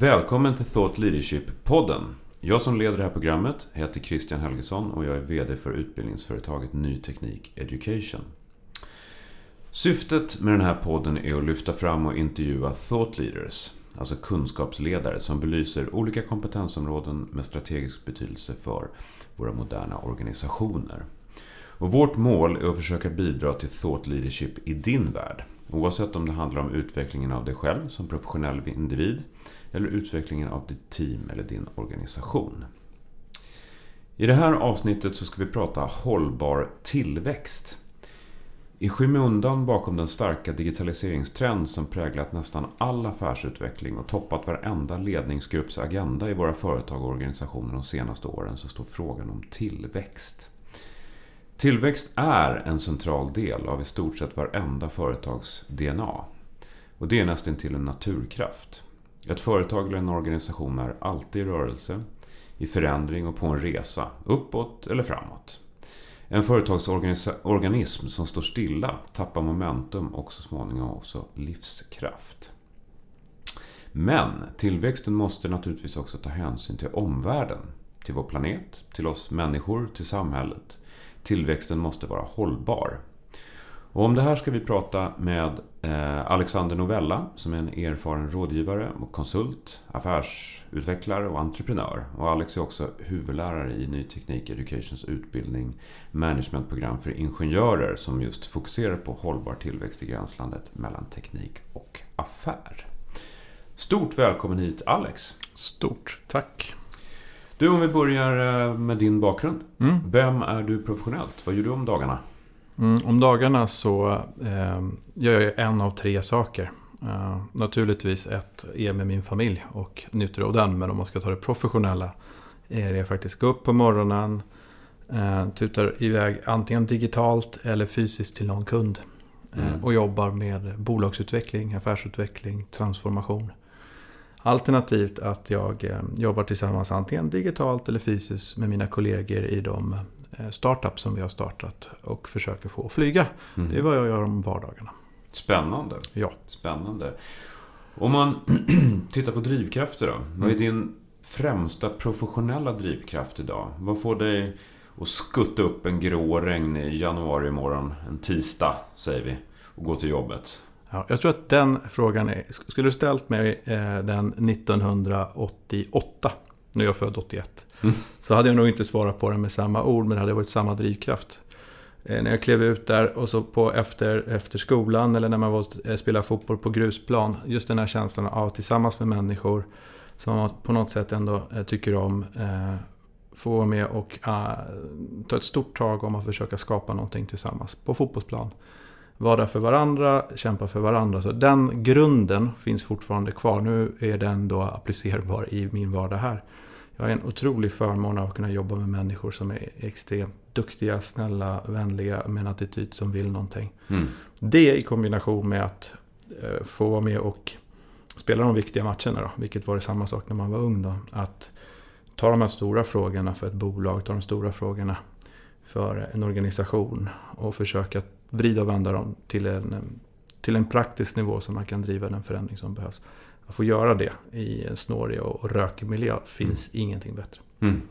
Välkommen till Thought Leadership-podden. Jag som leder det här programmet heter Christian Helgesson och jag är VD för utbildningsföretaget Ny Teknik Education. Syftet med den här podden är att lyfta fram och intervjua thought leaders, alltså kunskapsledare som belyser olika kompetensområden med strategisk betydelse för våra moderna organisationer. Och vårt mål är att försöka bidra till thought leadership i din värld. Oavsett om det handlar om utvecklingen av dig själv som professionell individ eller utvecklingen av ditt team eller din organisation. I det här avsnittet så ska vi prata hållbar tillväxt. I skymundan bakom den starka digitaliseringstrend som präglat nästan all affärsutveckling och toppat varenda ledningsgrupps agenda i våra företag och organisationer de senaste åren så står frågan om tillväxt. Tillväxt är en central del av i stort sett varenda företags DNA. Och det är nästan till en naturkraft. Ett företag eller en organisation är alltid i rörelse, i förändring och på en resa, uppåt eller framåt. En företagsorganism som står stilla tappar momentum och så småningom också livskraft. Men tillväxten måste naturligtvis också ta hänsyn till omvärlden. Till vår planet, till oss människor, till samhället. Tillväxten måste vara hållbar. Och om det här ska vi prata med Alexander Novella som är en erfaren rådgivare, och konsult, affärsutvecklare och entreprenör. Och Alex är också huvudlärare i Ny Teknik Educations utbildning managementprogram för ingenjörer som just fokuserar på hållbar tillväxt i gränslandet mellan teknik och affär. Stort välkommen hit Alex! Stort tack! Du, om vi börjar eh, med din bakgrund. Mm. Vem är du professionellt? Vad gör du om dagarna? Mm, om dagarna så eh, gör jag en av tre saker. Eh, naturligtvis ett är med min familj och njuter av den. Men om man ska ta det professionella är det faktiskt gå upp på morgonen, eh, tutar iväg antingen digitalt eller fysiskt till någon kund. Eh, mm. Och jobbar med bolagsutveckling, affärsutveckling, transformation. Alternativt att jag eh, jobbar tillsammans antingen digitalt eller fysiskt med mina kollegor i de startup som vi har startat och försöker få att flyga. Mm. Det är vad jag gör om vardagarna. Spännande. Ja. Spännande. Om man tittar på drivkrafter då. Mm. Vad är mm. din främsta professionella drivkraft idag? Vad får dig att skutta upp en grå regnig januari morgon, en tisdag säger vi, och gå till jobbet? Ja, jag tror att den frågan är, skulle du ställt mig eh, den 1988 nu är jag född 81. Mm. Så hade jag nog inte svarat på den med samma ord, men det hade varit samma drivkraft. Eh, när jag klev ut där och så på efter, efter skolan eller när man var eh, spelade fotboll på grusplan. Just den här känslan av tillsammans med människor som man på något sätt ändå eh, tycker om. Eh, få vara med och eh, ta ett stort tag om att försöka skapa någonting tillsammans på fotbollsplan. Vara där för varandra, kämpa för varandra. Så den grunden finns fortfarande kvar. Nu är den då applicerbar i min vardag här. Jag har en otrolig förmån av att kunna jobba med människor som är extremt duktiga, snälla, vänliga med en attityd som vill någonting. Mm. Det i kombination med att eh, få vara med och spela de viktiga matcherna då, vilket var det samma sak när man var ung då. Att ta de här stora frågorna för ett bolag, ta de stora frågorna för en organisation och försöka vrida och vända dem till en, till en praktisk nivå så man kan driva den förändring som behövs. Att få göra det i en snårig och rökig miljö finns mm. ingenting bättre. Mm.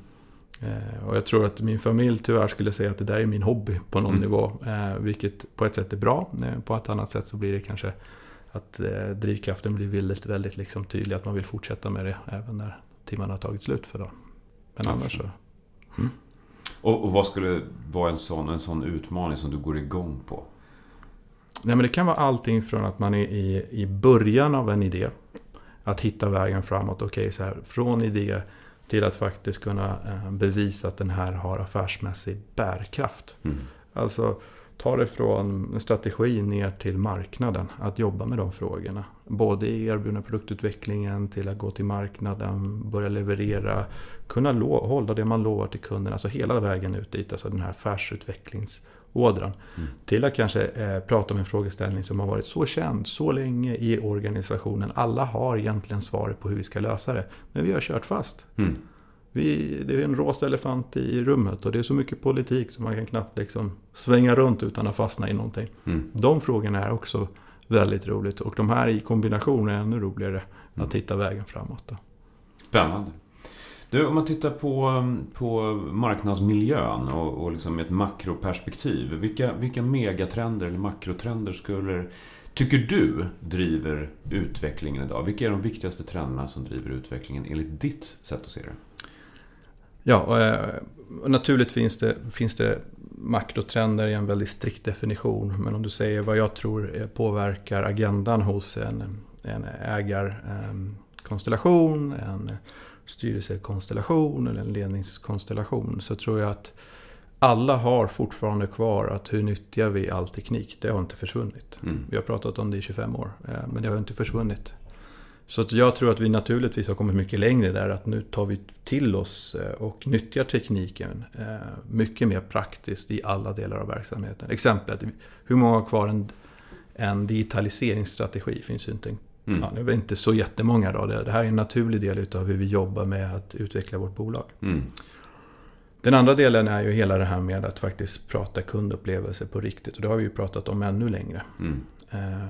Eh, och jag tror att min familj tyvärr skulle säga att det där är min hobby på någon mm. nivå. Eh, vilket på ett sätt är bra. Eh, på ett annat sätt så blir det kanske att drivkraften blir väldigt, väldigt liksom tydlig. Att man vill fortsätta med det även när timmarna har tagit slut för dagen. Men annars så... Mm. Och, och, vad skulle vara en sån, en sån utmaning som du går igång på? Nej, men det kan vara allting från att man är i, i början av en idé. Att hitta vägen framåt. Okej, okay, så här, från idé till att faktiskt kunna eh, bevisa att den här har affärsmässig bärkraft. Mm. Alltså ta det från strategi ner till marknaden. Att jobba med de frågorna. Både i erbjudna produktutvecklingen till att gå till marknaden, börja leverera, kunna hålla det man lovar till kunderna. Alltså hela vägen ut dit, alltså den här affärsutvecklingsådran. Mm. Till att kanske eh, prata om en frågeställning som har varit så känd så länge i organisationen. Alla har egentligen svaret på hur vi ska lösa det. Men vi har kört fast. Mm. Vi, det är en rosa elefant i rummet och det är så mycket politik som man kan knappt liksom svänga runt utan att fastna i någonting. Mm. De frågorna är också väldigt roligt. Och de här i kombination är ännu roligare att hitta vägen framåt. Då. Spännande. Du, om man tittar på, på marknadsmiljön och, och liksom ett makroperspektiv. Vilka, vilka megatrender eller makrotrender skulle, tycker du driver utvecklingen idag? Vilka är de viktigaste trenderna som driver utvecklingen enligt ditt sätt att se det? Ja, och, eh, naturligtvis finns det, finns det makrotrender i en väldigt strikt definition. Men om du säger vad jag tror eh, påverkar agendan hos en, en ägarkonstellation, en styrelsekonstellation eller en ledningskonstellation så tror jag att alla har fortfarande kvar att hur nyttjar vi all teknik? Det har inte försvunnit. Mm. Vi har pratat om det i 25 år, eh, men det har inte försvunnit. Så jag tror att vi naturligtvis har kommit mycket längre där. Att nu tar vi till oss eh, och nyttjar tekniken eh, mycket mer praktiskt i alla delar av verksamheten. Exemplet, hur många har kvar en, en digitaliseringsstrategi? finns ju inte en Mm. Ja, det är inte så jättemånga då. Det här är en naturlig del utav hur vi jobbar med att utveckla vårt bolag. Mm. Den andra delen är ju hela det här med att faktiskt prata kundupplevelse på riktigt. Och det har vi ju pratat om ännu längre. Mm. Eh,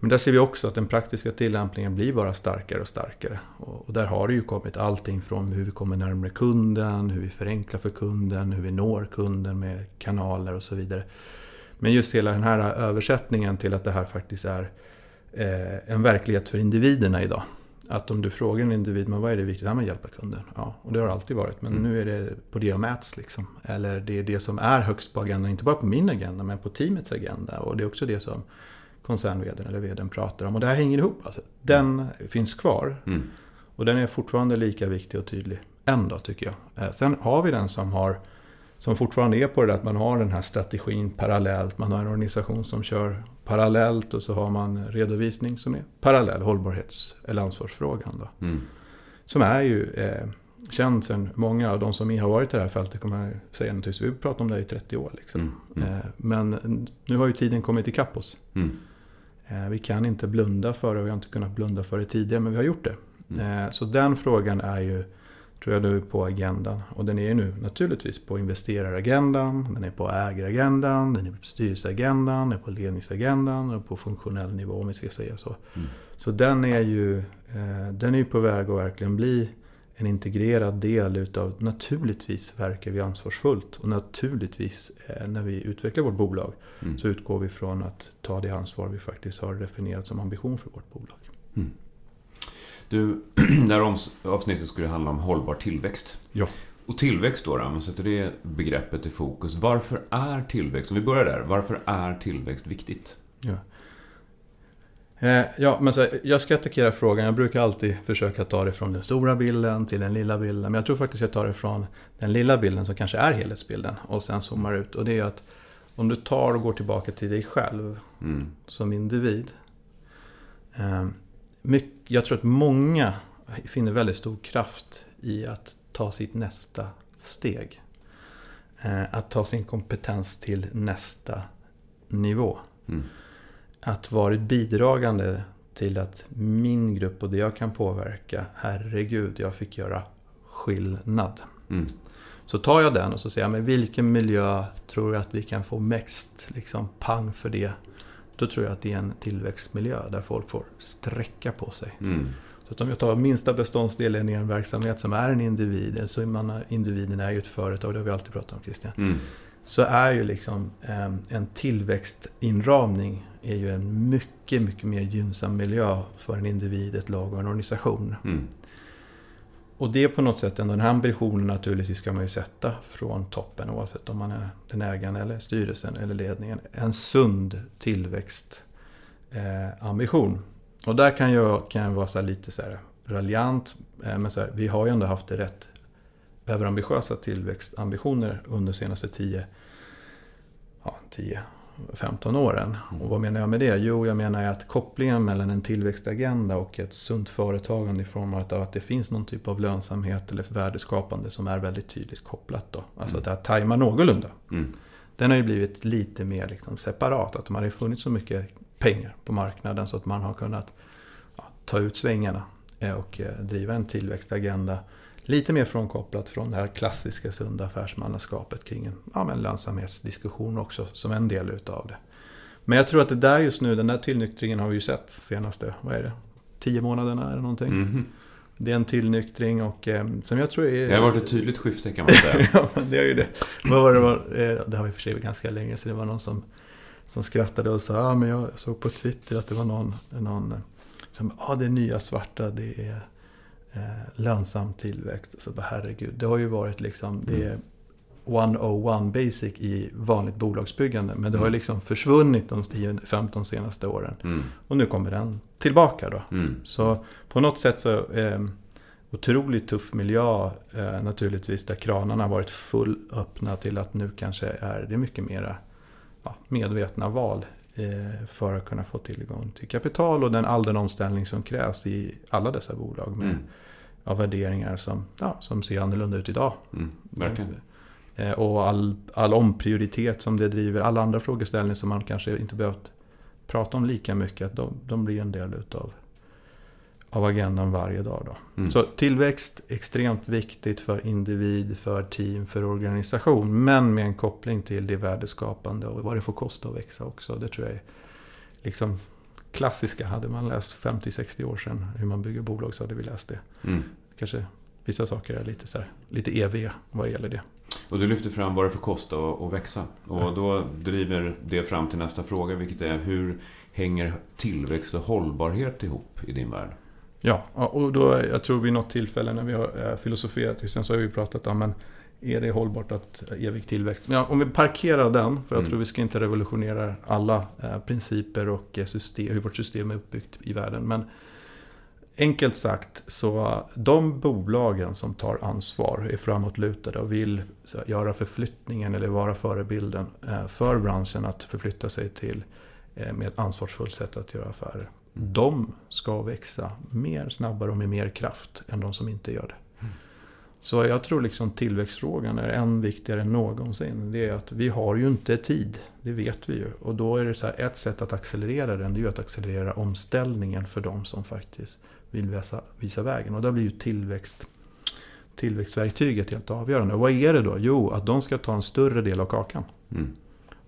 men där ser vi också att den praktiska tillämpningen blir bara starkare och starkare. Och där har det ju kommit allting från hur vi kommer närmare kunden, hur vi förenklar för kunden, hur vi når kunden med kanaler och så vidare. Men just hela den här översättningen till att det här faktiskt är en verklighet för individerna idag. Att om du frågar en individ, men vad är det viktigt? Ja, men hjälpa kunden. Ja, och det har alltid varit. Men mm. nu är det på det jag mäts. Liksom. Eller det är det som är högst på agendan. Inte bara på min agenda, men på teamets agenda. Och det är också det som koncernveden eller vdn pratar om. Och det här hänger ihop. Alltså. Den mm. finns kvar. Mm. Och den är fortfarande lika viktig och tydlig. Ändå tycker jag. Eh, sen har vi den som har som fortfarande är på det där att man har den här strategin parallellt. Man har en organisation som kör parallellt och så har man redovisning som är parallell hållbarhets eller ansvarsfrågan. Då. Mm. Som är ju eh, känd sedan många av de som har varit i det här fältet kommer jag säga naturligtvis. Vi har pratat om det i 30 år. Liksom. Mm. Mm. Eh, men nu har ju tiden kommit ikapp oss. Mm. Eh, vi kan inte blunda för det och vi har inte kunnat blunda för det tidigare men vi har gjort det. Mm. Eh, så den frågan är ju tror jag nu är på agendan. Och den är nu naturligtvis på investeraragendan, den är på ägaragendan, den är på styrelseagendan, den är på ledningsagendan och på funktionell nivå om vi ska säga så. Mm. Så den är ju eh, den är på väg att verkligen bli en integrerad del utav, naturligtvis verkar vi ansvarsfullt och naturligtvis eh, när vi utvecklar vårt bolag mm. så utgår vi från att ta det ansvar vi faktiskt har definierat som ambition för vårt bolag. Mm. Du, det här avsnittet skulle handla om hållbar tillväxt. Ja. Och tillväxt då, om man sätter det begreppet i fokus. Varför är tillväxt, om vi börjar där, varför är tillväxt viktigt? Ja. Eh, ja, men så, jag ska attackera frågan. Jag brukar alltid försöka ta det från den stora bilden till den lilla bilden. Men jag tror faktiskt jag tar det från den lilla bilden som kanske är helhetsbilden och sen zoomar ut. Och det är att om du tar och går tillbaka till dig själv mm. som individ. Eh, mycket, jag tror att många finner väldigt stor kraft i att ta sitt nästa steg. Eh, att ta sin kompetens till nästa nivå. Mm. Att vara bidragande till att min grupp och det jag kan påverka, herregud, jag fick göra skillnad. Mm. Så tar jag den och så säger jag, men vilken miljö tror jag att vi kan få mest liksom, pang för det då tror jag att det är en tillväxtmiljö där folk får sträcka på sig. Mm. Så att om jag tar minsta beståndsdelen i en verksamhet som är en individ, så man, individen är ju ett företag, det har vi alltid pratat om Christian. Mm. Så är ju liksom ehm, en tillväxtinramning är ju en mycket, mycket mer gynnsam miljö för en individ, ett lag och en organisation. Mm. Och det är på något sätt ändå, den här ambitionen naturligtvis ska man ju sätta från toppen oavsett om man är den ägaren eller styrelsen eller ledningen. En sund tillväxtambition. Eh, och där kan jag, kan jag vara så lite så här raljant. Eh, men så här, vi har ju ändå haft det rätt överambitiösa tillväxtambitioner under de senaste 10, ja, 10 15 åren. Och vad menar jag med det? Jo, jag menar att kopplingen mellan en tillväxtagenda och ett sunt företagande i form av att det finns någon typ av lönsamhet eller värdeskapande som är väldigt tydligt kopplat. Då. Alltså mm. att det här tajmar någorlunda. Mm. Den har ju blivit lite mer liksom separat. Att man har funnits så mycket pengar på marknaden så att man har kunnat ja, ta ut svängarna eh, och eh, driva en tillväxtagenda lite mer frånkopplat från det här klassiska sunda affärsmannaskapet kring en ja, men lönsamhetsdiskussion också som en del utav det. Men jag tror att det där just nu, den där tillnyktringen har vi ju sett senaste, vad är det, tio månaderna eller någonting. Mhm. Det är en tillnyktring och eh, som jag tror är... Det har varit ett tydligt skifte kan man säga. ja, men det är ju det. Vad var det, var, eh, det har vi för sig ganska länge så det var någon som, som skrattade och sa, ja men jag såg på Twitter att det var någon, någon som, ja det är nya svarta, det är lönsam tillväxt. Så bara, herregud, det har ju varit liksom, det är 101 basic i vanligt bolagsbyggande. Men det har Mm. liksom försvunnit de 10-15 senaste åren. Mm. Och nu kommer den tillbaka då. Mm. Så på något sätt så eh, otroligt tuff miljö eh, naturligtvis där kranarna har varit fullöppna till att nu kanske är det mycket mera ja, medvetna val eh, för att kunna få tillgång till kapital och den, all den omställning som krävs i alla dessa bolag med Mm. ja, värderingar som, ja, som ser annorlunda ut idag. Mm. Verkligen. Eh, Och all, all omprioritet som det driver, alla andra frågeställningar som man kanske inte behövt prata om lika mycket, att de, de blir en del utav av agendan varje dag. Då. Mm. Så tillväxt, extremt viktigt för individ, för team, för organisation. Men med en koppling till det värdeskapande och vad det får kosta att växa också. Det tror jag är liksom klassiska. Hade man läst 50-60 år sedan hur man bygger bolag så hade vi läst det. Mm. Kanske vissa saker är lite, så här, lite EV vad det gäller det. Och du lyfter fram vad det får kosta att att växa. Och då driver det fram till nästa fråga, vilket är hur hänger tillväxt och hållbarhet ihop i din värld? Ja, och då, jag tror vid något tillfälle när vi har eh, filosoferat, sen så har vi pratat om, men är det hållbart att evig tillväxt? Men ja, om vi parkerar den, för jag Mm. tror vi ska inte revolutionera alla eh, principer och eh, system, hur vårt system är uppbyggt i världen. Men enkelt sagt, så de bolagen som tar ansvar, är framåtlutade och vill göra förflyttningen eller vara förebilden eh, för branschen att förflytta sig till eh, med ett ansvarsfullt sätt att göra affärer. De ska växa mer, snabbare och med mer kraft än de som inte gör det. Mm. Så jag tror liksom tillväxtfrågan är än viktigare än någonsin. Det är att vi har ju inte tid, det vet vi ju. Och då är det så här, ett sätt att accelerera den, det är ju att accelerera omställningen för de som faktiskt vill visa, visa vägen. Och där blir ju tillväxt, tillväxtverktyget helt avgörande. Och vad är det då? Jo, att de ska ta en större del av kakan. Mm.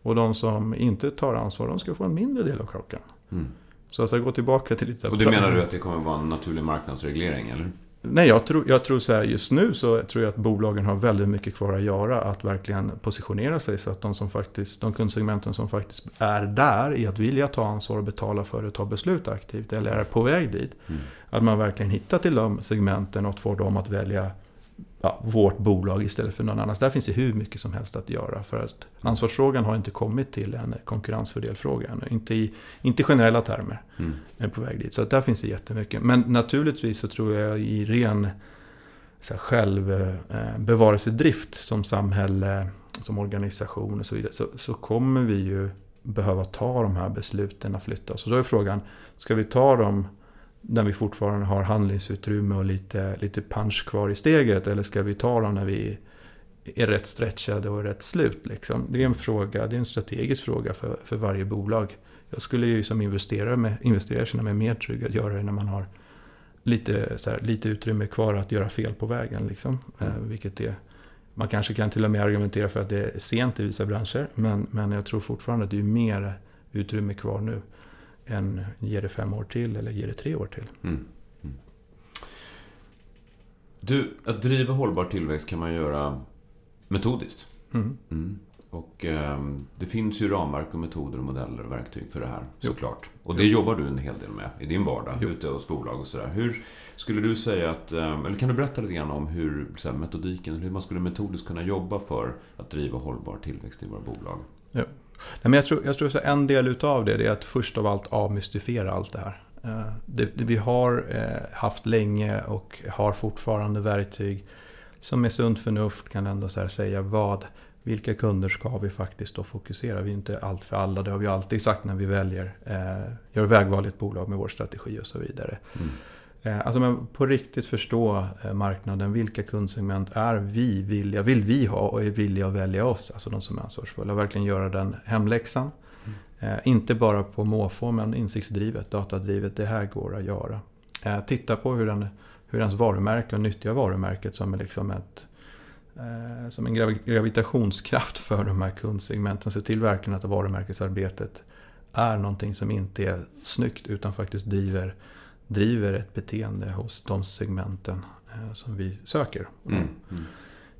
Och de som inte tar ansvar, de ska få en mindre del av kakan. Mm. Så jag ska gå tillbaka till lite... Och det menar du att det kommer vara en naturlig marknadsreglering, eller? Nej, jag tror, jag tror så här, just nu så tror jag att bolagen har väldigt mycket kvar att göra. Att verkligen positionera sig så att de, som faktiskt, de kundsegmenten som faktiskt är där i att vilja ta ansvar och betala för att ta beslut aktivt eller är på väg dit. Mm. Att man verkligen hittar till de segmenten och får dem att välja ja, vårt bolag istället för någon annans. Där finns det hur mycket som helst att göra. För att ansvarsfrågan har inte kommit till en konkurrensfördelfråga ännu. Inte i, inte generella termer Mm. är på väg dit. Så att där finns det jättemycket. Men naturligtvis så tror jag i ren så här, självbevarelsedrift som samhälle, som organisation och så vidare. Så, så kommer vi ju behöva ta de här besluten och flytta oss. Och då är frågan, ska vi ta dem när vi fortfarande har handlingsutrymme och lite, lite punch kvar i steget? Eller ska vi ta dem när vi är rätt stretchade och rätt slut? Liksom? Det är en fråga, det är en strategisk fråga för, för varje bolag. Jag skulle ju som investerare, med, investerare känna mig mer trygg att göra det när man har lite, så här, lite utrymme kvar att göra fel på vägen. Liksom. Mm. Eh, vilket är, man kanske kan till och med argumentera för att det är sent i vissa branscher. Men, men jag tror fortfarande att det är mer utrymme kvar nu än ger det fem år till eller ger det tre år till. Mm. Mm. Du, att driva hållbar tillväxt kan man göra metodiskt. Mm. Mm. Och ehm, det finns ju ramverk och metoder och modeller och verktyg för det här Jo. såklart. Och det jobbar du en hel del med i din vardag, Jo. ute hos bolag och sådär. Hur skulle du säga att, ehm, eller kan du berätta lite grann om hur här, metodiken, hur man skulle metodiskt kunna jobba för att driva hållbar tillväxt i våra bolag? Nej, men jag tror, jag tror att en del utav det är att först av allt avmystifiera allt det här. Eh, det, det vi har eh, haft länge och har fortfarande verktyg som med sunt förnuft kan ändå så här säga vad, vilka kunder ska vi faktiskt då fokusera? Vi är inte allt för alla, det har vi alltid sagt när vi väljer, eh, gör vägval i ett bolag med vår strategi och så vidare. Mm. Eh, Alltså men på riktigt förstå eh, marknaden. Vilka kundsegment är vi villiga, vill vi ha och är villiga att välja oss? Alltså de som är ansvarsfulla. Verkligen göra den hemläxan. Eh, inte bara på måfå men insiktsdrivet, datadrivet. Det här går att göra. Eh, titta på hur, den, hur ens varumärke och nyttja varumärket som är liksom ett eh, som en gravi- gravitationskraft för de här kundsegmenten. Se till verkligen att varumärkesarbetet är någonting som inte är snyggt utan faktiskt driver, driver ett beteende hos de segmenten eh, som vi söker. Mm. Mm.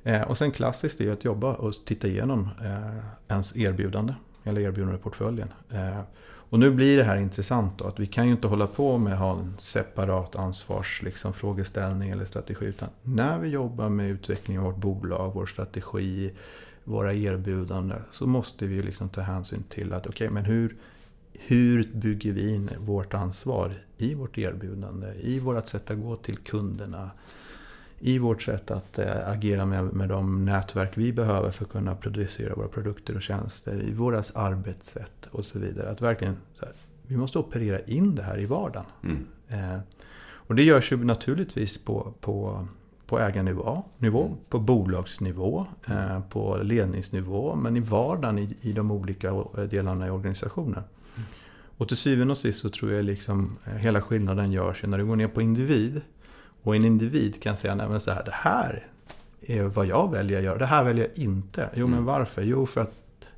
Eh, och sen klassiskt är att jobba och titta igenom eh, ens erbjudande, eller erbjudandeportföljen. Och nu blir det här intressant då, att vi kan ju inte hålla på med att ha en separat ansvarsfrågeställning liksom, eller strategi. Utan när vi jobbar med utveckling av vårt bolag, vår strategi, våra erbjudanden. Så måste vi liksom ta hänsyn till att, okej okay, men hur, hur bygger vi in vårt ansvar i vårt erbjudande, i vårt sätt att gå till kunderna, i vårt sätt att äh, agera med, med de nätverk vi behöver för att kunna producera våra produkter och tjänster, i våra arbetssätt och så vidare. Att verkligen, här, vi måste operera in det här i vardagen. Mm. Eh, och det görs ju naturligtvis på, på, på ägarnivå, nivå, mm. på bolagsnivå, eh, på ledningsnivå, men i vardagen i, i de olika delarna i organisationen. Och till syvende och sist så tror jag liksom eh, hela skillnaden görs när du går ner på individ och en individ kan säga, nej men så här, det här är vad jag väljer att göra. Det här väljer jag inte. Jo, men mm. varför? Jo, för att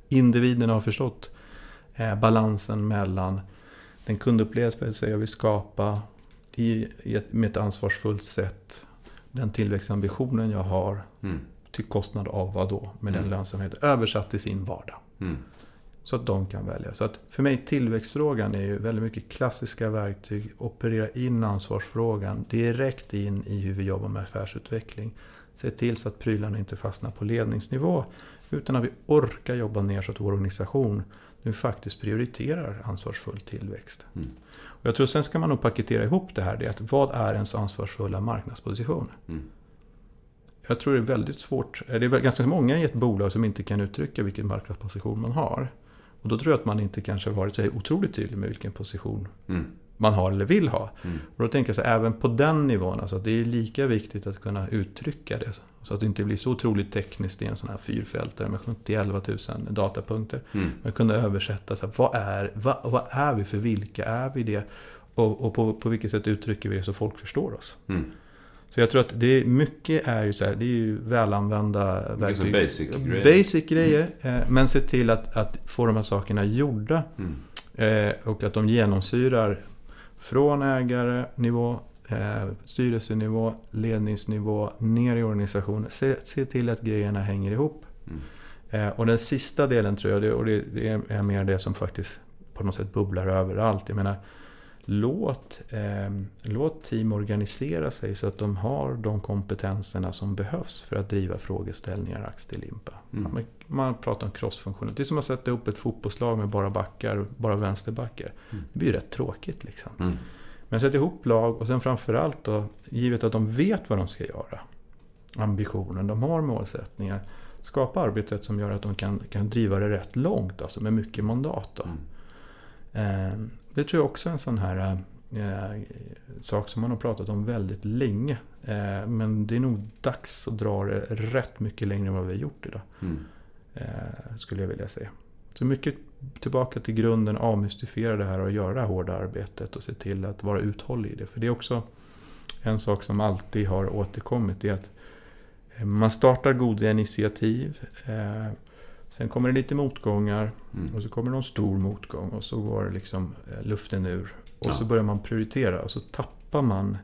individen har förstått eh, balansen mellan den kundupplevelse jag vill skapa i, i ett, med ett ansvarsfullt sätt. Den tillväxtambitionen jag har. Mm. Till kostnad av vad då? Med mm. den lönsamheten. Översatt till sin vardag. Mm. Så att de kan välja. Så att för mig tillväxtfrågan är ju väldigt mycket klassiska verktyg. Operera in ansvarsfrågan direkt in i hur vi jobbar med affärsutveckling. Se till så att prylarna inte fastnar på ledningsnivå. Utan att vi orkar jobba ner så att vår organisation nu faktiskt prioriterar ansvarsfull tillväxt. Mm. Och jag tror sen ska man nog paketera ihop det här. Det att vad är ens ansvarsfulla marknadsposition? Mm. Jag tror det är väldigt svårt. Det är ganska många i ett bolag som inte kan uttrycka vilken marknadsposition man har. Och då tror jag att man inte kanske varit så otroligt tydlig med vilken position mm. man har eller vill ha. Mm. Och då tänker jag så här, även på den nivån, alltså det är lika viktigt att kunna uttrycka det. Så att det inte blir så otroligt tekniskt i en sån här fyrfältare med 70-11 000 datapunkter. Mm. Men kunna översätta, så här, vad, är, vad, vad, är vi för vilka är vi det? Och, och på, på vilket sätt uttrycker vi det så folk förstår oss. Mm. Så jag tror att det är, mycket är ju så här, det är ju välanvända verktyg. Basic grejer. Basic grejer. Mm. Men se till att, att få de här sakerna gjorda. Mm. Eh, och att de genomsyrar från ägarnivå, eh, styrelsenivå, ledningsnivå, ner i organisationen. Se, se till att grejerna hänger ihop. Mm. Eh, och den sista delen tror jag, det, och det, det, är mer det som faktiskt på något sätt bubblar överallt. Jag menar, Låt, eh, låt team organisera sig så att de har de kompetenserna som behövs för att driva frågeställningar ax till limpa. Mm. Man, man, pratar om crossfunktioner. Det är som att sätta ihop ett fotbollslag med bara backar, bara vänsterbackar. Mm. Det blir ju rätt tråkigt liksom. Mm. Men sätt ihop lag och sen framförallt då, givet att de vet vad de ska göra. Ambitionen, de har målsättningar. Skapa arbetssätt som gör att de kan, kan driva det rätt långt, alltså med mycket mandat. Då. Mm. Eh, det tror jag också är en sån här eh, sak som man har pratat om väldigt länge. Eh, men det är nog dags att dra det rätt mycket längre än vad vi har gjort idag. Mm. Eh, skulle jag vilja säga. Så mycket tillbaka till grunden, avmystifiera det här och göra det här hårda arbetet och se till att vara uthållig i det. För det är också en sak som alltid har återkommit. Det är att eh, man startar goda initiativ. Eh, Sen kommer det lite motgångar mm. och så kommer någon stor motgång och så går liksom eh, luften ur. Och ja. så börjar man prioritera och så tappar man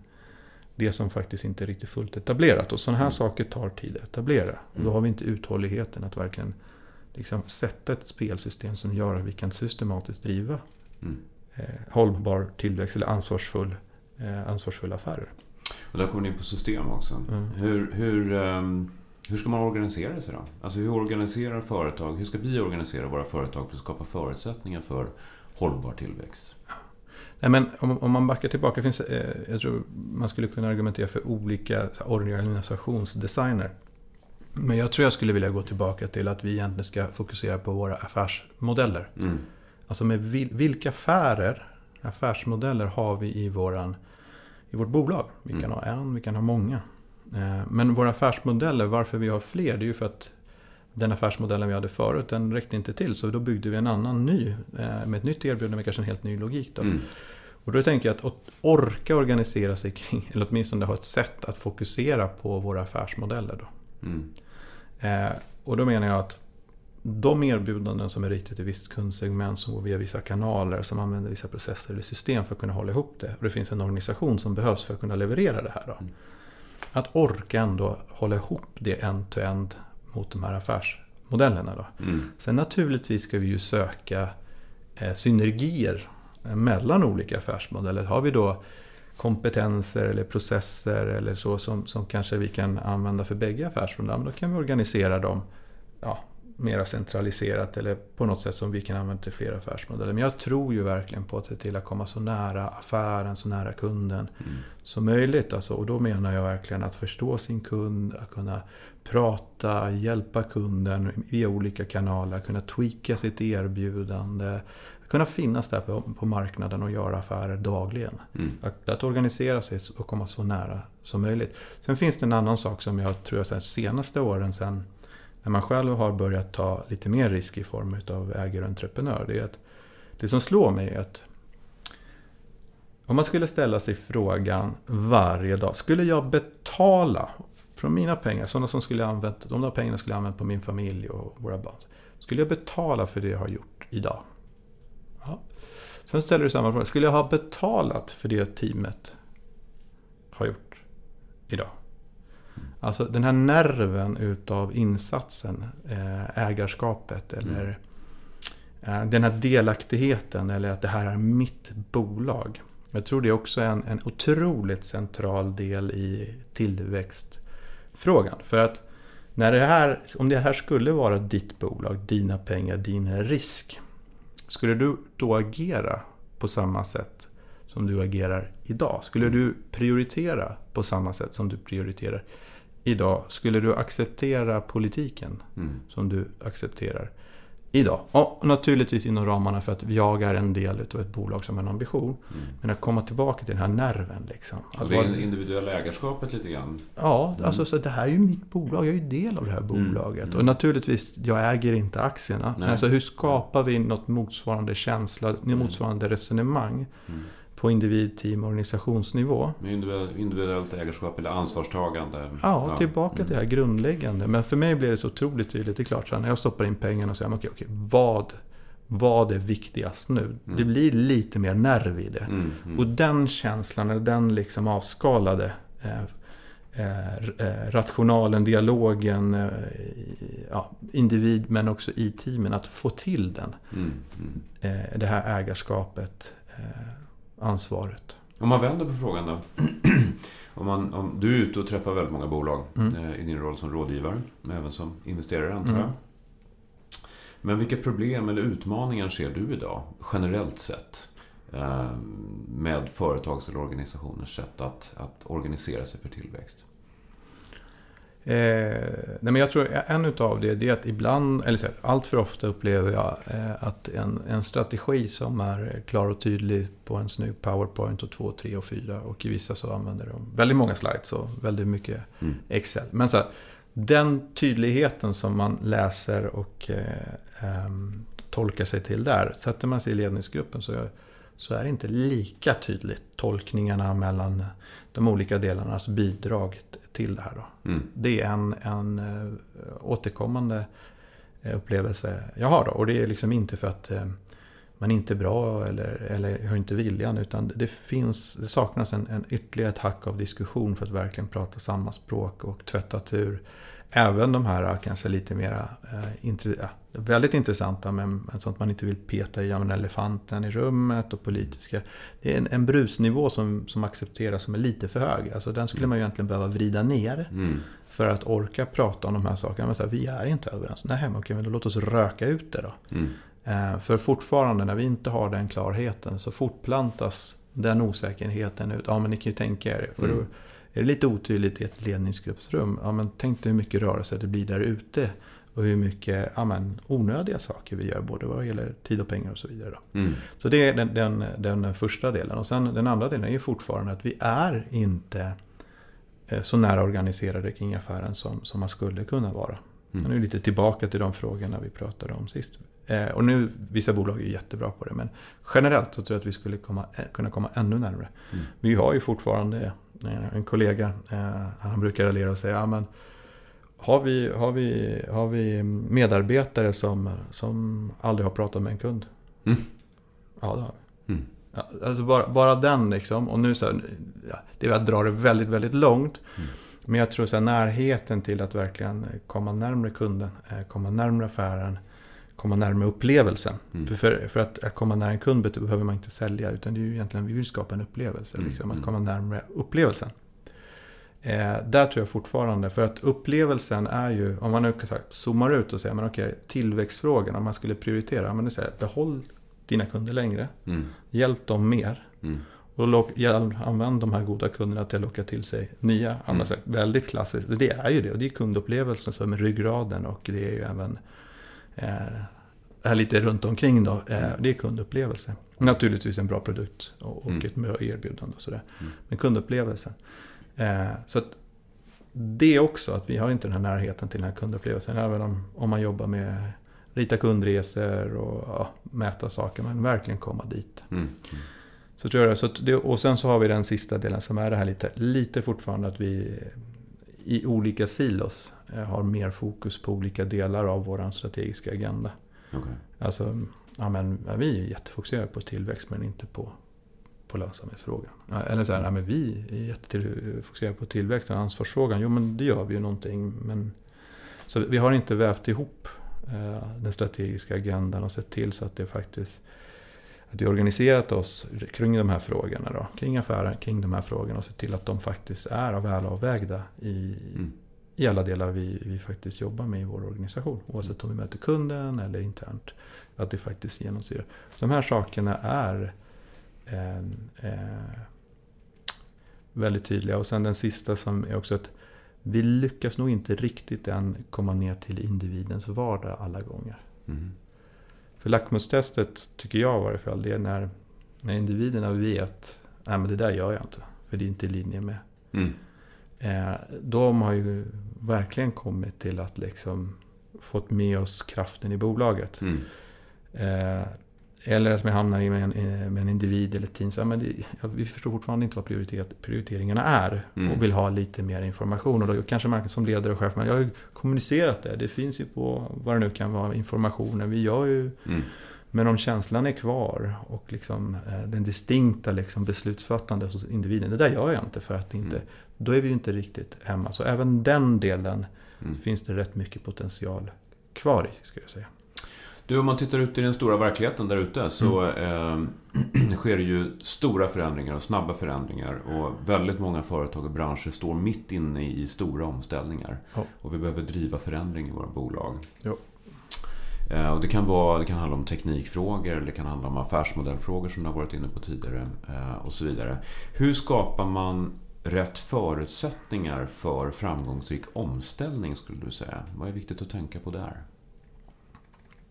det som faktiskt inte är riktigt fullt etablerat. Och sådana här mm. saker tar tid att etablera. Och då mm. har vi inte uthålligheten att verkligen liksom sätta ett spelsystem som gör att vi kan systematiskt driva mm. eh, hållbar tillväxt eller ansvarsfull, eh, ansvarsfulla affärer. Och där kommer ni in på system också. Mm. Hur, hur um hur ska man organisera sig då? Alltså hur organiserar företag, hur ska vi organisera våra företag för att skapa förutsättningar för hållbar tillväxt? Nej, men om, om man backar tillbaka, finns, eh, jag tror man skulle kunna argumentera för olika organisationsdesigner. Men jag tror jag skulle vilja gå tillbaka till att vi egentligen ska fokusera på våra affärsmodeller. Mm. Alltså med vil, vilka affärer, affärsmodeller har vi i, våran, i vårt bolag? Vi kan mm. ha en, vi kan ha många. Eh, men våra affärsmodeller, varför vi har fler, det är ju för att den affärsmodellen vi hade förut, den räckte inte till. Så då byggde vi en annan ny, eh, med ett nytt erbjudande med kanske en helt ny logik. Då. Mm. Och då tänker jag att orka organisera sig kring, eller åtminstone ha ett sätt att fokusera på våra affärsmodeller. Då. Mm. Eh, och då menar jag att de erbjudanden som är riktade till visst kundsegment som går via vissa kanaler, som använder vissa processer eller system för att kunna hålla ihop det. Och det finns en organisation som behövs för att kunna leverera det här. Då. Mm. Att orka ändå hålla ihop det end-to-end mot de här affärsmodellerna. Då. Mm. Sen naturligtvis ska vi ju söka eh, synergier mellan olika affärsmodeller. Har vi då kompetenser eller processer eller så som, som kanske vi kan använda för bägge affärsmodellerna, då kan vi organisera dem ja, mera centraliserat eller på något sätt som vi kan använda till fler affärsmodeller. Men jag tror ju verkligen på att se till att komma så nära affären, så nära kunden mm. som möjligt. Alltså, och då menar jag verkligen att förstå sin kund, att kunna prata, hjälpa kunden via olika kanaler, kunna tweaka sitt erbjudande, kunna finnas där på, på marknaden och göra affärer dagligen. Mm. Att, att, organisera sig och komma så nära som möjligt. Sen finns det en annan sak som jag tror jag senaste åren sen när man själv har börjat ta lite mer risk i form av ägare och entreprenör. Det är att det som slår mig är att om man skulle ställa sig frågan varje dag. Skulle jag betala från mina pengar, sådana som skulle använt, de där pengarna skulle jag använt på min familj och våra barn. Skulle jag betala för det jag har gjort idag? Ja. Sen ställer du samma fråga. Skulle jag ha betalat för det teamet har gjort idag? Alltså den här nerven utav insatsen, eh, ägarskapet eller mm. den här delaktigheten eller att det här är mitt bolag. Jag tror det är också en, en otroligt central del i tillväxtfrågan. För att när det här, om det här skulle vara ditt bolag, dina pengar, din risk. Skulle du då agera på samma sätt som du agerar idag? Skulle du prioritera på samma sätt som du prioriterar idag, skulle du acceptera politiken mm. som du accepterar idag? Och naturligtvis inom ramarna för att jag är en del av ett bolag som har en ambition. Mm. Men att komma tillbaka till den här nerven. Liksom. Att det är individuella ägarskapet lite grann? Ja, mm. alltså så det här är ju mitt bolag. Jag är ju del av det här mm. bolaget. Mm. Och naturligtvis, jag äger inte aktierna. Men alltså hur skapar vi något motsvarande känsla, mm. motsvarande resonemang? Mm på individ, team och organisationsnivå. Individuellt ägarskap eller ansvarstagande? Ja, ja. tillbaka till det här grundläggande. Men för mig blir det så otroligt tydligt. Det är klart, när jag stoppar in pengarna och säger okej, okej, vad, vad är viktigast nu? Mm. Det blir lite mer nerv i det. Mm, mm. Och den känslan, eller den liksom avskalade eh, eh, eh rationalen, dialogen, eh, ja, individ men också i teamen, att få till den. Mm, mm. Eh, det här ägarskapet ansvaret. Om man vänder på frågan då. om man, om, du är ute och träffar väldigt många bolag mm. eh, i din roll som rådgivare, men även som investerare antar jag. Mm. Men vilka problem eller utmaningar ser du idag, generellt sett? Eh, med företags eller organisationers sätt att, att organisera sig för tillväxt? Eh, nej men jag tror en utav det är att ibland, eller så här, allt för ofta upplever jag eh, att en, en strategi som är klar och tydlig på en snygg PowerPoint och 2, 3 och 4 och i vissa så använder de väldigt många slides och väldigt mycket mm. Excel. Men så här, den tydligheten som man läser och eh, ehm, tolkar sig till där, sätter man sig i ledningsgruppen så, så är det inte lika tydligt tolkningarna mellan de olika delarnas bidrag till det här. Då. Mm. Det är en, en äh, återkommande eh, upplevelse jag har. Då. Och det är liksom inte för att äh, man inte är bra eller, eller har inte viljan. Utan det, finns, det saknas en, en ytterligare ett hack av diskussion för att verkligen prata samma språk och tvätta tur även de här kanske lite mera eh, väldigt intressanta men sånt man inte vill peta i, ja, elefanten i rummet och politiska. Det är en, en brusnivå som, som accepteras som är lite för hög. Alltså den skulle man ju egentligen behöva vrida ner. Mm. För att orka prata om de här sakerna. Men så här, vi är inte överens. Nej, men okej, men då låt oss röka ut det då. Mm. Eh, för fortfarande när vi inte har den klarheten så fortplantas den osäkerheten ut. Ja, men ni kan ju tänka er. För mm. då, är det lite otydligt i ett ledningsgruppsrum, ja, men tänk dig hur mycket rörelse det blir där ute. Och hur mycket ja, men, onödiga saker vi gör, både vad gäller tid och pengar och så vidare. Mm. Så det är den, den, den, första delen. Och sen den andra delen är fortfarande att vi är inte eh, så nära organiserade kring affären som, som man skulle kunna vara. Mm. Nu är lite tillbaka till de frågorna vi pratade om sist. Eh, och nu, vissa bolag är jättebra på det, men generellt så tror jag att vi skulle komma, eh, kunna komma ännu närmare. Mm. Vi har ju fortfarande Eh, en kollega, han brukar raljera och säga, ja, men har vi, har vi, har vi medarbetare som, som aldrig har pratat med en kund? Mm. Ja, det har vi. Mm. Ja, alltså bara, bara den liksom. Och nu så här, ja, det är att dra det väldigt, väldigt långt. Mm. Men jag tror så här, närheten till att verkligen komma närmare kunden, komma närmare affären, komma närmare upplevelsen. Mm. För, för, för att, att komma nära en kund behöver man inte sälja, utan det är ju egentligen, vi vill skapa en upplevelse. Mm, Liksom, mm. att komma närmare upplevelsen. Eh, där tror jag fortfarande, för att upplevelsen är ju, om man nu zoomar ut och säger, men okej, tillväxtfrågan, om man skulle prioritera, men nu säger behåll dina kunder längre, Mm. hjälp dem mer. Mm. Och använd de här goda kunderna till att locka till sig nya. Mm. Annars det väldigt klassiskt. Det är ju det. Och det är kundupplevelsen som är ryggraden. Och det är ju även eh, lite runt omkring då. Eh, det är kundupplevelse. Naturligtvis en bra produkt och, och Mm. ett bra erbjudande och sådär. Mm. Men kundupplevelsen. Eh, så att det också att vi har inte den här närheten till den här kundupplevelsen. Även om, om man jobbar med rita kundresor och ja, mäta saker. Men verkligen komma dit. Mm. Så tror jag det. Så det. Och sen så har vi den sista delen som är det här lite, lite fortfarande att vi i olika silos eh, har mer fokus på olika delar av vår strategiska agenda. Okej. Alltså, ja, men, vi är jättefokuserade på tillväxt men inte på, på lönsamhetsfrågan. Eller så här, ja, men vi är jättefokuserade på tillväxt och ansvarsfrågan. Jo men det gör vi ju någonting. Men, så vi har inte vävt ihop eh, den strategiska agendan och sett till så att det faktiskt att vi organiserat oss kring de här frågorna. Då, kring affären, kring de här frågorna och sett till att de faktiskt är väl avvägda i, Mm. i alla delar vi, vi faktiskt jobbar med i vår organisation. Oavsett om vi möter kunden eller internt. Att det faktiskt genomsyrar. De här sakerna är eh, eh, väldigt tydliga. Och sen den sista som är också att vi lyckas nog inte riktigt än komma ner till individens vardag alla gånger. Mm. För lackmustestet tycker jag i varje fall, det är när, när individerna vet Nej men det där gör jag inte. För det är inte i linje med. Mm. Eh, de har ju verkligen kommit till att liksom fått med oss kraften i bolaget. Mm. Eh, eller att vi hamnar i med en, med en individ eller ett team. Så, men det, vi förstår fortfarande inte vad prioritet, prioriteringarna är. Mm. Och vill ha lite mer information. Och då kanske man som ledare och chef, men jag har ju kommunicerat det. Det finns ju på vad det nu kan vara, informationen. Vi gör ju Mm. men om känslan är kvar och liksom, eh, den distinkta liksom, beslutsfattandet hos individen. Det där gör jag inte för att inte... Mm. Då är vi ju inte riktigt hemma. Så även den delen Mm. finns det rätt mycket potential kvar i, skulle jag säga. Du, om man tittar ut i den stora verkligheten där ute så Mm. eh, sker det ju stora förändringar och snabba förändringar. Och väldigt många företag och branscher står mitt inne i stora omställningar. Ja. Och vi behöver driva förändring i våra bolag. Jo. Eh, och det, kan vara, det kan handla om teknikfrågor, eller det kan handla om affärsmodellfrågor som du har varit inne på tidigare. Eh, och så vidare. Hur skapar man rätt förutsättningar för framgångsrik omställning skulle du säga? Vad är viktigt att tänka på där?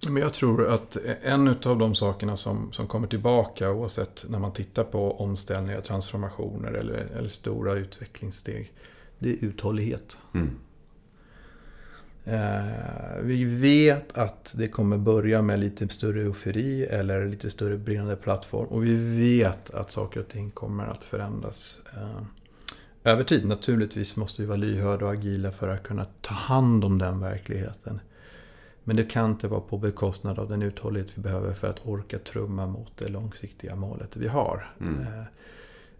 Men jag tror att en av de sakerna som, som kommer tillbaka oavsett när man tittar på omställningar, transformationer eller, eller stora utvecklingssteg. Det är uthållighet. Mm. Eh, vi vet att det kommer börja med lite större eufori eller lite större brinnande plattform. Och vi vet att saker och ting kommer att förändras eh, över tid. Naturligtvis måste vi vara lyhörda och agila för att kunna ta hand om den verkligheten. Men det kan inte vara på bekostnad av den uthållighet vi behöver för att orka trumma mot det långsiktiga målet vi har. Mm. Eh,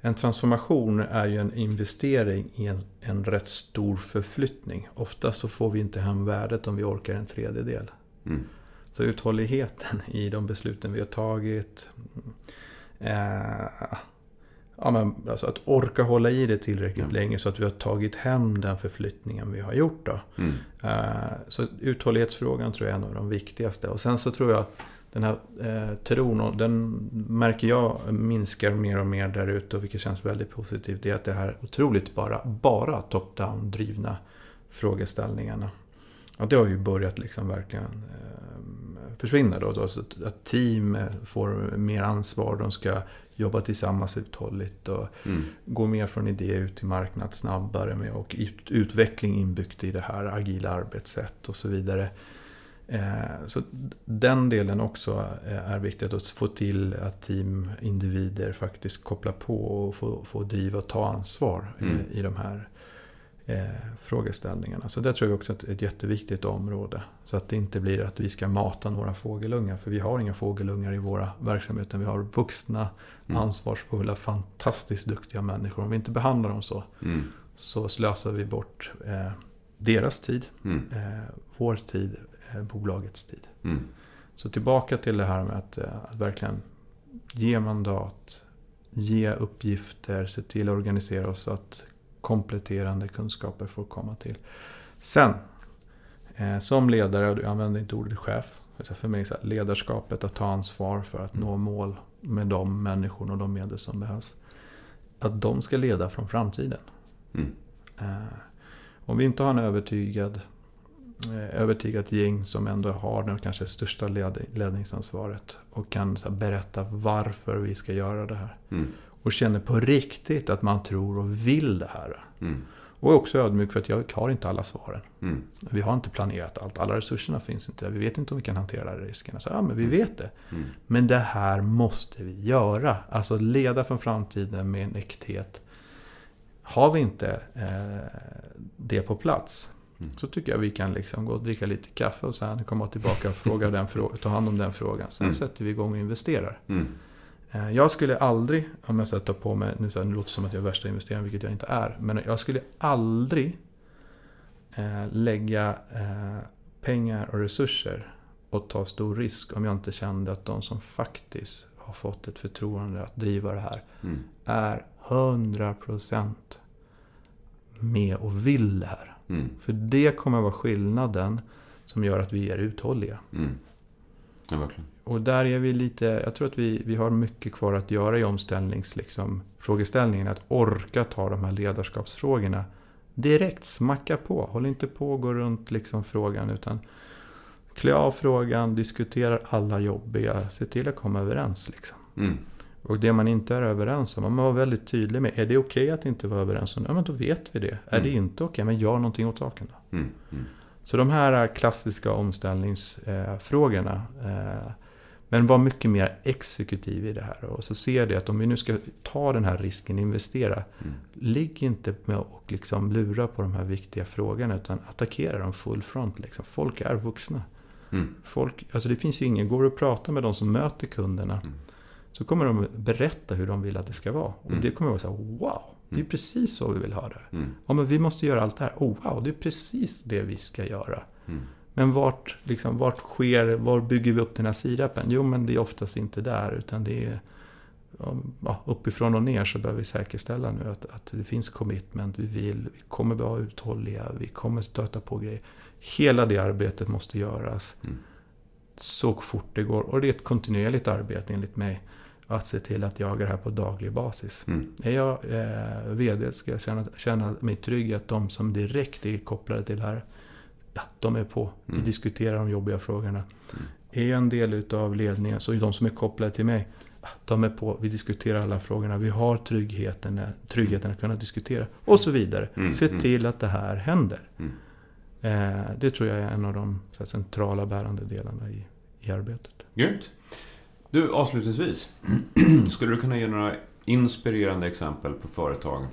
En transformation är ju en investering i en, en rätt stor förflyttning. Oftast så får vi inte hem värdet om vi orkar en tredjedel. Mm. Så uthålligheten i de besluten vi har tagit. Eh, ja, men alltså att orka hålla i det tillräckligt Ja. länge så att vi har tagit hem den förflyttningen vi har gjort. Då. Mm. Eh, Så uthållighetsfrågan tror jag är en av de viktigaste. Och sen så tror jag den här eh, tron, den märker jag minskar mer och mer där ute, och vilket känns väldigt positivt, det är att det här otroligt bara, bara top-down drivna frågeställningarna. Ja, det har ju börjat liksom verkligen eh, försvinna då. då så att, att team eh, får mer ansvar, de ska jobba tillsammans uthålligt och Mm. gå mer från idé ut till marknad snabbare med och ut, utveckling inbyggt i det här agila arbetssätt och så vidare. Eh, så den delen också eh, är viktigt att få till att team, individer faktiskt kopplar på och får, får driva och ta ansvar Mm. i, i de här eh, frågeställningarna. Så det tror jag också är ett jätteviktigt område. Så att det inte blir att vi ska mata några fågelungar. För vi har inga fågelungar i våra verksamheter. Vi har vuxna, mm. ansvarsfulla, fantastiskt duktiga människor. Om vi inte behandlar dem så, mm. så slösar vi bort eh, deras tid, mm. eh, vår tid, eh, bolagets tid. Mm. Så tillbaka till det här med att, eh, att verkligen ge mandat, ge uppgifter, se till att organisera oss så att kompletterande kunskaper får komma till. Sen, eh, som ledare, och du använder inte ordet chef, för mig är ledarskapet att ta ansvar för att mm. nå mål med de människor och de medel som behövs. Att de ska leda från framtiden. Mm. Eh, om vi inte har en övertygad, eh, övertygat gäng som ändå har det kanske största ledningsansvaret och kan berätta varför vi ska göra det här. Mm och känner på riktigt att man tror och vill det här. Mm. Och är också ödmjuk för att jag har inte alla svaren. Mm. Vi har inte planerat allt. Alla resurserna finns inte. Vi vet inte om vi kan hantera riskerna. Så ja, men vi mm. vet det. Mm. Men det här måste vi göra. Alltså leda för framtiden med en äkthet. Har vi inte eh, det på plats mm. så tycker jag vi kan liksom gå och dricka lite kaffe och sen komma tillbaka och fråga den ta hand om den frågan. Sen mm. sätter vi igång och investerar. Eh, jag skulle aldrig, om jag ska ta på mig, nu, så här, nu låter det som att jag är värsta investeraren, vilket jag inte är. Men jag skulle aldrig eh, lägga eh, pengar och resurser och ta stor risk om jag inte kände att de som faktiskt har fått ett förtroende att driva det här mm. är 100% med och vill det här. Mm. För det kommer vara skillnaden som gör att vi är uthålliga. Mm. Ja, verkligen. Och där är vi lite, jag tror att vi, vi har mycket kvar att göra i omställningsfrågeställningen. Liksom, att orka ta de här ledarskapsfrågorna direkt, smacka på. Håll inte på och gå runt liksom frågan utan klä av frågan, diskutera alla jobbiga, se till att komma överens. Liksom. Mm. Och det man inte är överens om, man vara väldigt tydlig med. Är det okej okay att inte vara överens om det? Ja, men då vet vi det. Mm. Är det inte okej, okay, men gör någonting åt saken då. Mm. Så de här klassiska omställningsfrågorna eh, men var mycket mer exekutiv i det här. Och så ser det att om vi nu ska ta den här risken, investera. Mm. Ligg inte med och liksom lura på de här viktiga frågorna. Utan attackera dem full front. Liksom. Folk är vuxna. Mm. Folk, alltså det finns ju ingen, går och pratar med de som möter kunderna. Mm. Så kommer de berätta hur de vill att det ska vara. Och mm. det kommer att vara så här, wow. Det är mm. precis så vi vill ha det. Mm. Ja, men vi måste göra allt det här. Oh, wow, det är precis det vi ska göra. Mm. Men vart, liksom, vart sker, var bygger vi upp den här sirapen? Jo, men det är oftast inte där, utan det är ja, uppifrån och ner så behöver vi säkerställa nu att, att det finns commitment, vi vill, vi kommer vara uthålliga, vi kommer stöta på grejer. Hela det arbetet måste göras mm. så fort det går. Och det är ett kontinuerligt arbete enligt mig. Att se till att jaga det här på daglig basis. Mm. Är jag eh, VD ska jag känna, känna mig trygg att de som direkt är kopplade till det här ja, de är på. Vi mm. diskuterar de jobbiga frågorna. Mm. Är jag en del utav ledningen så är de som är kopplade till mig, de är på. Vi diskuterar alla frågorna. Vi har tryggheten, tryggheten att kunna diskutera. Och så vidare. Mm. Se mm. till att det här händer. Mm. Eh, det tror jag är en av de här, centrala bärande delarna i, i arbetet. Grymt. Du, avslutningsvis. Skulle du kunna ge några inspirerande exempel på företag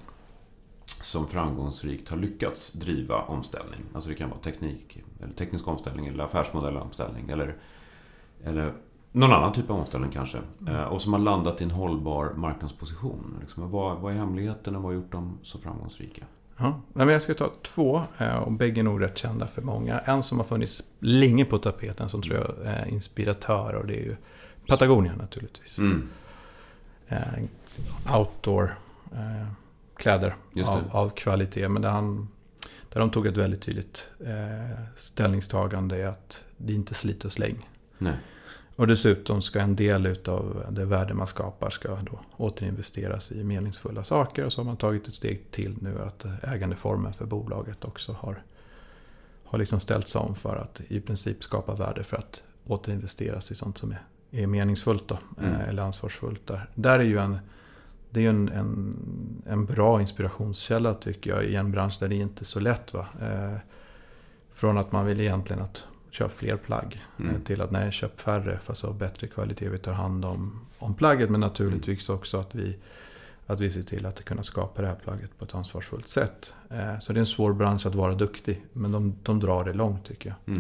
som framgångsrikt har lyckats driva omställning. Alltså det kan vara teknik, eller teknisk omställning eller affärsmodellomställning eller, eller någon annan typ av omställning kanske. Mm. Eh, och som har landat i en hållbar marknadsposition. Liksom, vad, vad är hemligheten och vad har gjort dem så framgångsrika? Ja, men jag ska ta två eh, och bägge är nog rätt kända för många. En som har funnits länge på tapeten som tror jag är inspiratör och det är ju Patagonia naturligtvis. Mm. Eh, outdoor kläder av, av, kvalitet. Men där, han, där de tog ett väldigt tydligt eh, ställningstagande i att det inte slit och släng. Nej. Och dessutom ska en del av det värde man skapar ska då återinvesteras i meningsfulla saker. Och så har man tagit ett steg till nu att ägandeformen för bolaget också har, har liksom ställts om för att i princip skapa värde för att återinvesteras i sånt som är, är meningsfullt då, mm. Eh, eller ansvarsfullt. Där. där är ju en det är en, en, en, bra inspirationskälla tycker jag i en bransch där det inte är så lätt. Va? Eh, från att man vill egentligen att köpa fler plagg eh, mm. till att nej, köp färre för att ha bättre kvalitet. Vi tar hand om, om plagget men naturligtvis också att vi, att vi ser till att kunna skapa det här plagget på ett ansvarsfullt sätt. Eh, så det är en svår bransch att vara duktig, men de, de drar det långt tycker jag.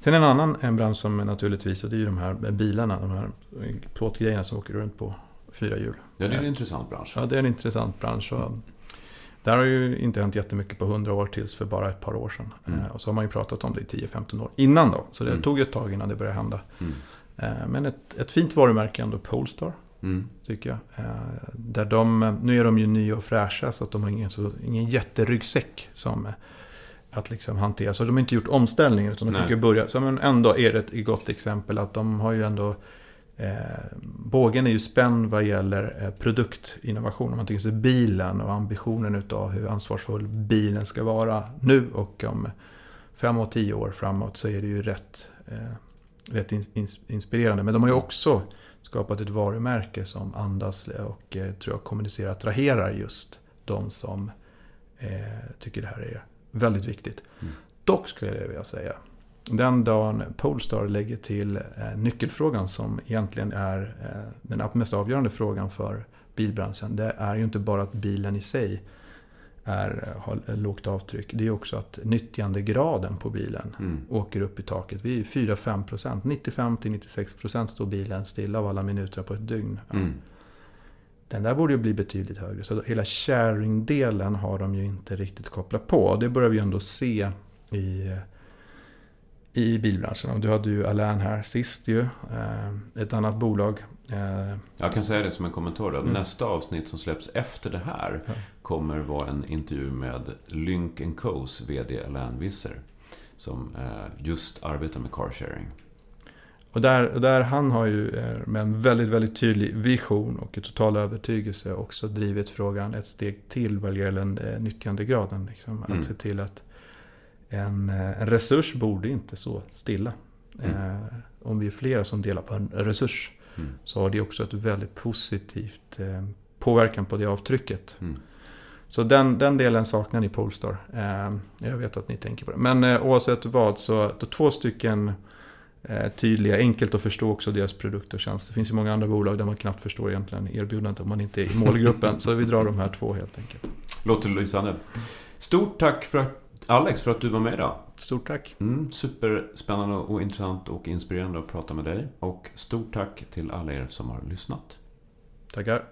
Sen en annan en bransch som är naturligtvis, och det är ju de här bilarna, de här plåtgrejerna som åker runt på fyra hjul. Ja, det är en intressant bransch. Ja, det är en intressant bransch. Och där har ju inte hänt jättemycket på hundra år tills för bara ett par år sedan. Mm. Och så har man ju pratat om det i 10-15 år innan då. Så det mm. tog ju ett tag innan det började hända. Mm. Men ett, ett fint varumärke ändå, Polestar. Mm. Tycker jag. Där de, nu är de ju nya och fräscha så att de har ingen, så, ingen jätteryggsäck som att liksom hantera. Så de har inte gjort omställningen utan de Nej. fick ju börja. Så men ändå är det ett gott exempel att de har ju ändå eh, Bågen är ju spänd vad gäller eh, produktinnovation. Om man tänker sig bilen och ambitionen utav hur ansvarsfull bilen ska vara nu och om fem och tio år framåt så är det ju rätt, eh, rätt in, ins, inspirerande. Men de har ju också skapat ett varumärke som andas och eh, tror jag kommunicerar, attraherar just de som eh, tycker det här är väldigt viktigt. Mm. Dock skulle jag vilja säga, den dagen Polestar lägger till eh, nyckelfrågan som egentligen är eh, den mest avgörande frågan för bilbranschen. Det är ju inte bara att bilen i sig är, eh, har lågt avtryck. Det är också att nyttjandegraden på bilen mm. åker upp i taket. Vi är 4-5 procent. 95-96 procent står bilen stilla av alla minuter på ett dygn. Mm. Den där borde ju bli betydligt högre. Så hela sharing-delen har de ju inte riktigt kopplat på. Det börjar vi ju ändå se i, i bilbranschen. Du hade ju Alain här sist ju. Eh, ett annat bolag. Eh, Jag kan säga det som en kommentar. Mm. Nästa avsnitt som släpps efter det här ja. kommer vara en intervju med Lynk Co's VD Alain Visser. Som eh, just arbetar med carsharing. Och där, där han har ju eh, med en väldigt, väldigt tydlig vision och en total övertygelse också drivit frågan ett steg till vad gäller eh, nyttjandegraden. Liksom. Mm. Att se till att en, eh, en resurs borde inte stå stilla. Mm. Eh, om vi är flera som delar på en resurs mm. så har det också ett väldigt positivt eh, påverkan på det avtrycket. Mm. Så den, den delen saknar ni Polestar. Eh, jag vet att ni tänker på det. Men oavsett vad så två stycken tydliga, enkelt att förstå också deras produkt och tjänst. Det finns ju många andra bolag där man knappt förstår egentligen erbjudandet om man inte är i målgruppen. så vi drar de här två helt enkelt. Låter lysande. Stort tack för att, Alex för att du var med idag. Stort tack. Mm, superspännande och intressant och inspirerande att prata med dig. Och stort tack till alla er som har lyssnat. Tackar.